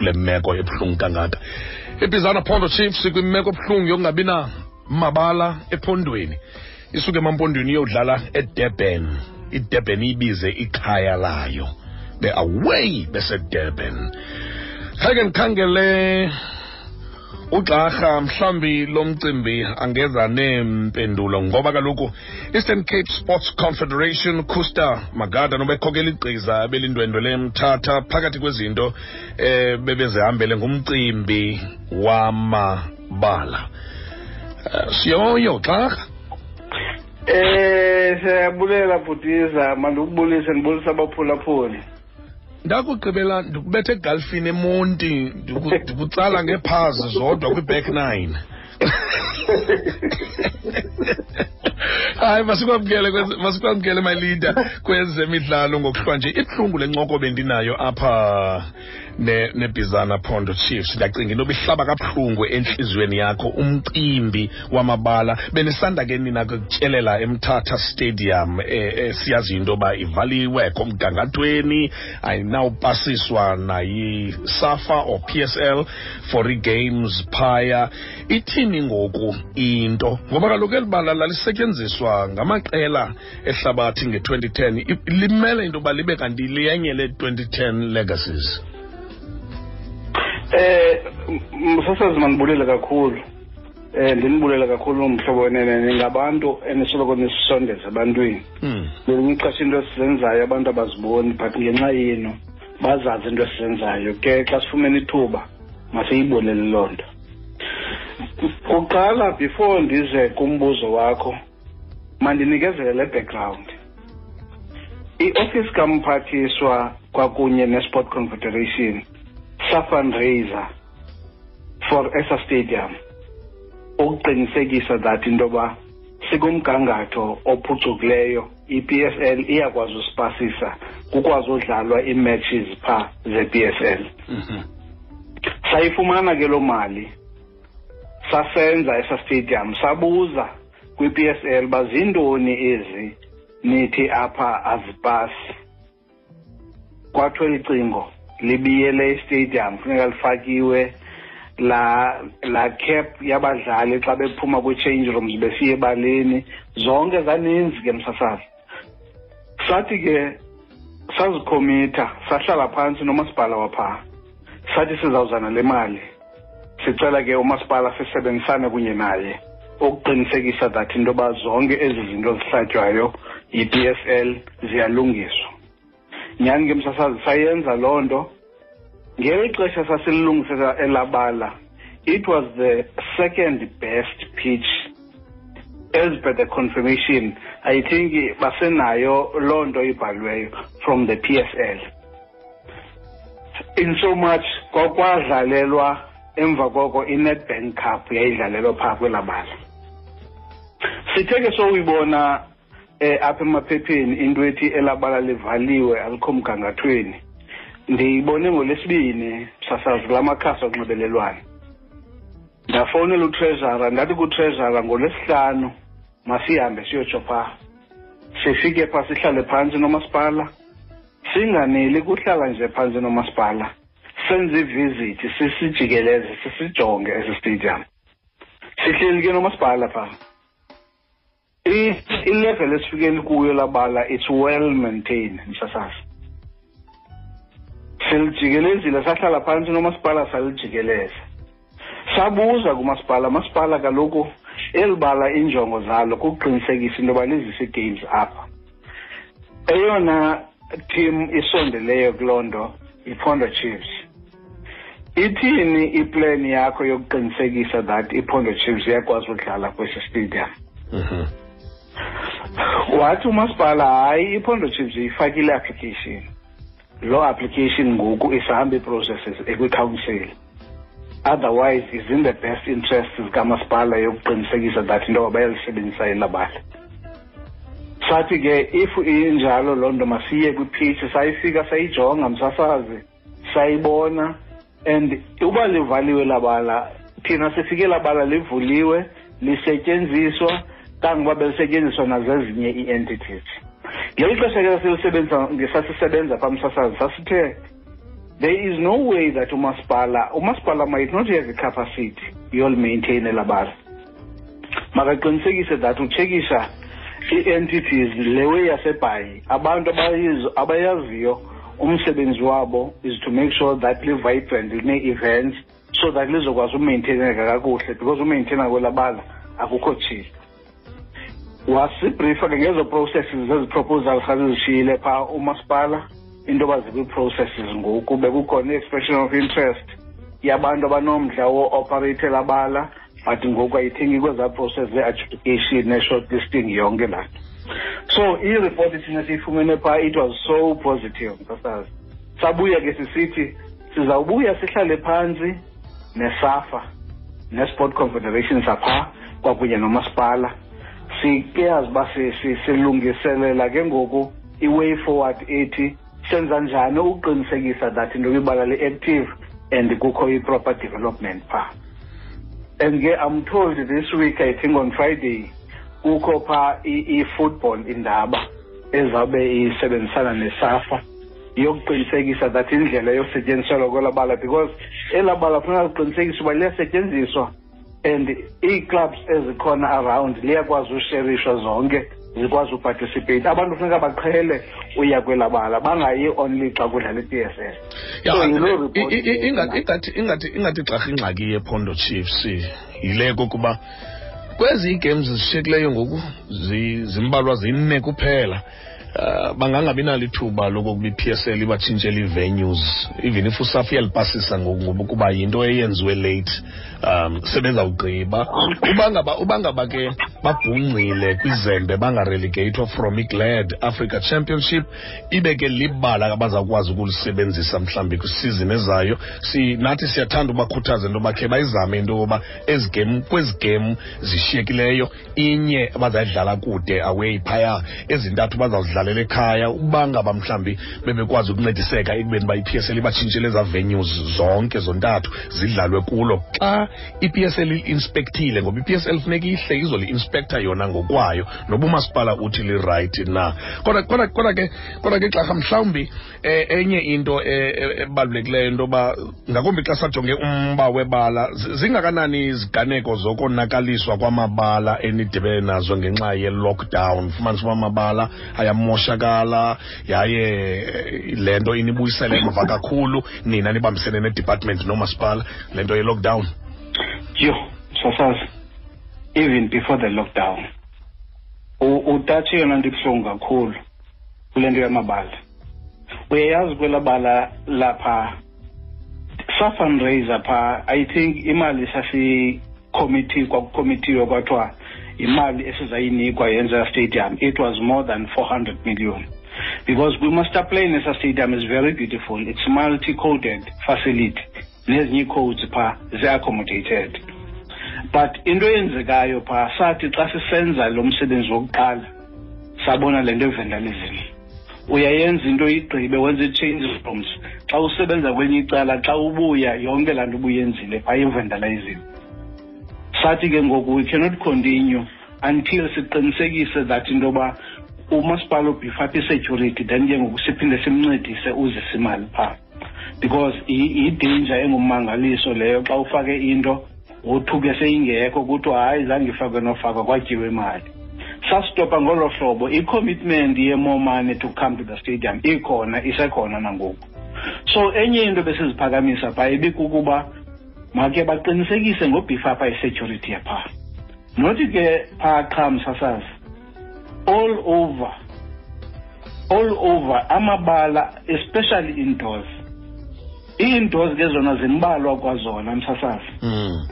kule meko ebuhlungu kangaka. Ibizana phondo chiefs kwimeko ebuhlungu yokungabi na mabala ephondweni. Isuke emampondweni iyodlala edurban. Idurban ibize ikhaya layo. Be-away besedurban. Khake ndikhangele ugxarha mhlambi lo mcimbi angeza neempendulo ngoba kaloku eastern cape sports confederation kusta magada noba ekhokela igqiza belindwendwe lemthatha phakathi kwezinto eh bebezihambele ngumcimbi wamabala. Uh, siyoyo gxarha Eh siyabulela bhutiza mandikubulise ndibulisa abaphulaphuli. Ndakugqibela ndikubetha egalfini emonti ndiku- ndikutsala ngeephazi zodwa kwi-back nine. hayi masikwamkele masikwamkele malida kwezemidlalo ngokuhlwa nje ibuhlungu le ncoko bendinayo apha ne- pondo chiefs. Ndacinga into bihlaba kabuhlungu entliziyweni yakho umcimbi wamabala. Benisanda ke nina kutyelela emthatha stadium eh, eh, siyazi into yoba ivaliwe komgangathweni ayinawupasiswa nayisafa or psl for ii-games phaya. Ithini ngoku into? Ngoba kaloku eli bala ngamaqela ehlabathi nge-2010 I- limele into yoba libe kanti liyenye le-2010 legacies. Eh msasazi mandibulele kakhulu. Eh ndinibulele kakhulu mhlobo wenene ningabantu enisoloko nisisondeza ebantwini. Hmm. ngelinye ixesha into esizenzayo abantu abaziboni but ngenxa yenu bazazi into esizenzayo. Ke xa sifumene ithuba masiyibonele loo nto. Kuqala before ndize kumbuzo wakho mandinikezele le background iofisi kamphathiswa kwakunye nesport confederation safundraiser for esa stadium ukuqinisekisa that into yoba sikumgangatho ophucukileyo i-psl iyakwazi usipasisa kukwazi udlalwa ii-matches phaa ze-psl Mhm. sayifumana ke loo mali sasenza esa stadium sabuza kwi-psl uba zintoni ezi nithi apha azipasi kwathiwa eli cingo libiyele istadium funeka lifakiwe la la cap yabadlali xa bephuma kwi-change rooms besiya ebaleni. Zonke zaninzi ke msasazi. Sathi ke sazikhomitha sahlala phantsi nomasipala waphaa sathi sizawuzana le mali. Sicela ke umasipala sisebenzisane kunye naye. Ukuqinisekisa that into yoba zonke ezi zinto zihlatywayo yi-psl ziyalungiswa. Nyhani ke msasazi sayenza loo nto. Ngeli xesha sasililungisela elabala it was the second best pitch. As per the confirmation i think basenayo loo nto ibhaliweyo from the psl in so much kwakwadlalelwa emva koko i-netbank cup yayidlalelwa phaa kwelabala sithe ke sowuyibona eh apha emaphepheni into ethi elabala livaliwe alikho mgangathweni. Ndiyibone ngolesibini sasazi kula makhasi onxibelelwano. Ndafowunela utreasura ndathi kutreasura ngolwesihlanu masihambe siyotsho phaa sifike phaa sihlale phantsi nomasipala. Singaneli kuhlala nje phantsi nomasipala. Senze ivizithi sisijikeleze sisijonge esi stadium. Sihleli ke nomasipala phaa. Ilevel esifikeli kuyo labala it's well maintained msasazi silijikelezile sahlala phantsi nomasipala salijikeleza. Sabuza kumasipala masipala kaloku eli bala iinjongo zalo kukuqinisekisa into yoba lizise games apha. Eyona team isondeleyo kuloo nto yiphondo chiefs. Ithini iplan yakho yokuqinisekisa that iphondo chiefs iyakwazi udlala kwesi stadium? Mhm. Wathi umasipala hayi iphondo chiefs ifakile application. Loo application ngoku isahamba ii-processes ekwicouncil otherwise is in the best interest zikamasipala yokuqinisekisa that into yoba bayalisebenzisa elabala sathi ke if injalo loo nto masiye kwipitch sayifika sayijonga msasazi sayibona and uba livaliwe labala thina sifike labala livuliwe lisetyenziswa kangoba belisetyenziswa nazezinye ii-entities. Ngeli xesha ke sasilisebenzisa ngesasisebenza phaa msasazi sasithe there is no way that umasipala umasipala might not have i-capacity yolimaintaine labala makaqinisekise that utshekisha ii-entities le way yasebhayi abantu abayaziyo umsebenzi wabo is to make sure that li-vibrant line-events so that lizokwazi umaintaineka kakuhle because umaintaina kwelabala akukho chill wasibriefa ke ngezo processes zezi proposals azizishiyile phaa umasipala. Into yoba zikwii-processes ngoku bekukhona i-expression of interest yabantu abanomdla wo-operate labala but ngoku ayithingi kwezaa process ze-adjudication ne-shortlisting yonke laa nto. So iripoti thina siyifumene phaa it was so positive nkosazi sabuya ke sisithi sizawubuya sihlale phantsi nesafa nesport confederation saphaa kwakunye nomasipala sikeyazi uba silungiselela ke ngoku i-way forward ethi senza njani ukuqinisekisa that into ibala li-active and kukho i-proper development phaa and ke i'm told this week i think on friday kukho phaa i-football indaba ezawube isebenzisana nesafa yokuqinisekisa that indlela yosetyenziselwa kwelabala because elabala funeka liqinisekisa uba liyasetyenziswa and ii-clubs ezikhona around liyakwazi usherishwa zonke zikwazi uparticipate. Abantu funeka baqhele uya kwelabala bangayi only xa kudlala i-p s l. Ingathi xarha ingxaki yephondo chiefs yile kokuba kwezi iigames zishiyekileyo ngoku zimbalwa zine kuphela. Uh, bangangabi nalo ithuba lokokuba i-PSL ibatshintshele ii-venues even if usaf iyalipasisa ngoku yinto eyenziwe late um sebezawugqiba. Ubangaba ubangaba uba ngaba ke babhungcile kwizembe bangarelegatwa from iglad africa championship. Ibe ke libala abazawukwazi ukulisebenzisa mhlawumbi kwisizini ezayo. Si nathi siyathanda ubakhuthaza into bakhe khe bayizame into yoba ezi game kwezi game zishiyekileyo inye abazayidlala kude away phaya. Ezintathu bazawudlalela ekhaya ubanga ngaba mhlawumbi bebekwazi ukuncediseka ekubeni uba i-p s l ibatshintshele ezaa venues zonke zontathu zidlalwe kulo. Xa i-PSL i-inspektile ngoba i-PSL funeka ihle izoli-inspektha yona ngokwayo. Noba umasipala uthi lirayithi na. Kodwa kodwa kodwa ke kodwa ke xarha mhlawumbi eh, enye into ebalulekileyo into yoba ngakumbi xa sajonge umba webala zingakanani iziganeko zokonakaliswa kwamabala enidibene nazo ngenxa ye-lockdown? Fumanisa uba amabala ayamoshakala yaye le nto inibuyisele emva kakhulu. Nina nibambisene nedepartment nomasipala. Le nto ye-lockdown. Yo sasazi even before the lockdown utatshe yona nto ibuhlungu kakhulu kule nto yamabala. Uyayazi kwelabala lapha safundraiser phaa i think imali sasikomiti kwakukhomithiwe kwathiwa imali esizayinikwa yenza stadium it was more than 400 million. Because kwi-master plan esa stadium is very beautiful it's multi-coded facility. Nezinye ii-codes phaa zi-accommodated but into eyenzekayo phaa sathi xa sisenza lo msebenzi wokuqala sabona le nto evandalism uyayenza into igqibe wenza i-change rooms. Xa usebenza kwenye icala xa ubuya yonke laa nto ubuyenzile phaa ivandalism sathi ke ngoku we cannot continue until siqinisekise that into yoba umasipala obhifa apha isecurity then ke ngoku siphinde simncedise uzise imali phaa because yidanger engummangaliso leyo xa ufake into wothuke seyingekho kuthiwa hayi zange ifakwe nofakwa kwatyiwe imali. Sasitopa ngolo hlobo i-commitment ye-more money to come to the stadium ikhona isekhona nangoku. So enye into besiziphakamisa phaa ibikukuba makhe baqinisekise ngobhifa apha isecurity yaphaa nothi ke phaa qha msasazi all over all over amabala especially indoors. Ii-indoors ke zona zimbalwa kwazona msasazi mm.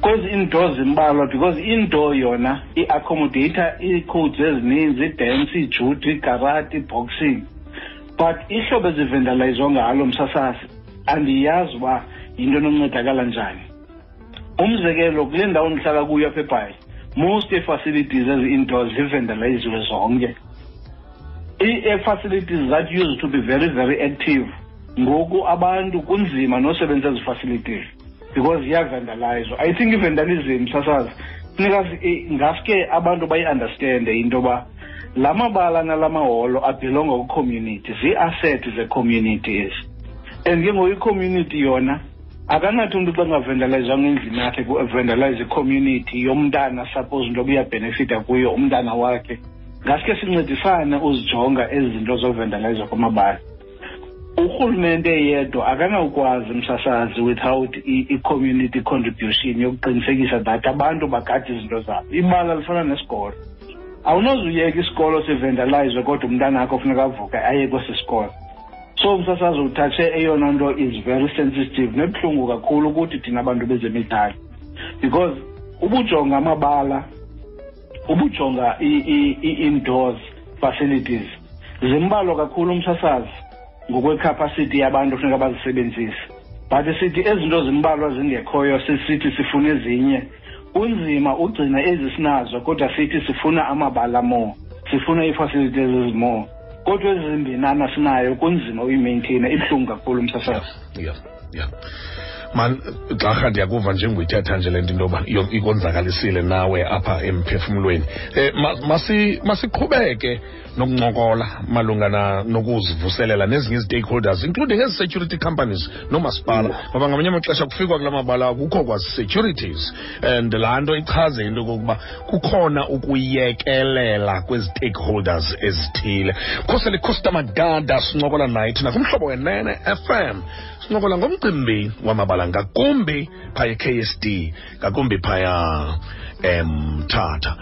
kwezi indoors zimbalwa because indoor yona i-accommodator ii-codes ezininzi idance ijudo igarati iboxing. But ihlobo ezivendalizwa ngalo msasazi andiyazi uba yinto enoncedakala njani umzekelo kule ndawo ndihlala kuyo apha ebhayi most ii-facilities ezi-indoors zivendalayiziwe zonke. Ii-facilities that used to be very very active ngoku abantu kunzima nosebenzisa ezi facilities because ziyavandalizwa i think ivandalism sasazi funeka ngaske abantu bayi-understande into yoba la mabala nala maholo abhilonga kwicommunity zii-asset ze-community ezi and ke ngoku i-community yona akanathi umntu xa ngavendalizwanga endlini yakhe vandalize i-community yomntana suppose into obuyabhenefita kuyo umntana wakhe. Ngaske sincedisane uzijonga ezi zinto zovendalizwa kwamabala. Urhulumente yedwa akanawukwazi msasazi without i-community contribution yokuqinisekisa that abantu bagade izinto zabo. Ibala lifana nesikolo. Awunozuyeka isikolo sivendalizwe kodwa umntana akho funeka avuke aye kwesi sikolo. So msasazi uthatshe eyona nto is very sensitive nebuhlungu kakhulu ukuthi thina abantu bezemidlalo because ubujonga amabala ubujonga i-indoors facilities zimbalwa kakhulu umsasazi ngokwecapacity yabantu funeka bazisebenzise. But sithi ezinto zimbalwa zingekhoyo sisithi sifuna ezinye kunzima ugcina ezi sinazo kodwa sithi sifuna amabala more sifuna ii-facilities ezimore kodwa ezimbinana sinayo kunzima uyimaintaina ibuhlungu kakhulu umsasazi yeah, yeah. Man gxarha ndiyakuva nje nguyithetha nje le nto into yoba ikonzakalisile nawe apha emphefumlweni. Um masiqhubeke nokuncokola malunga nokuzivuselela nezinye izi stakeholders including ezi-security companies noomasipala. Ngoba ngamanye amaxesha kufikwa kula mabala kukho kwazi-securities and laa nto ichaze into yokokuba kukhona ukuyekelela kwezi-stakeholders ezithile. Khosele customer gada sincokola naye thina kumhlobo wenene FM sincokola ngomcimbi wamabala ngakumbi phaya e-KSD ngakumbi phaya emthatha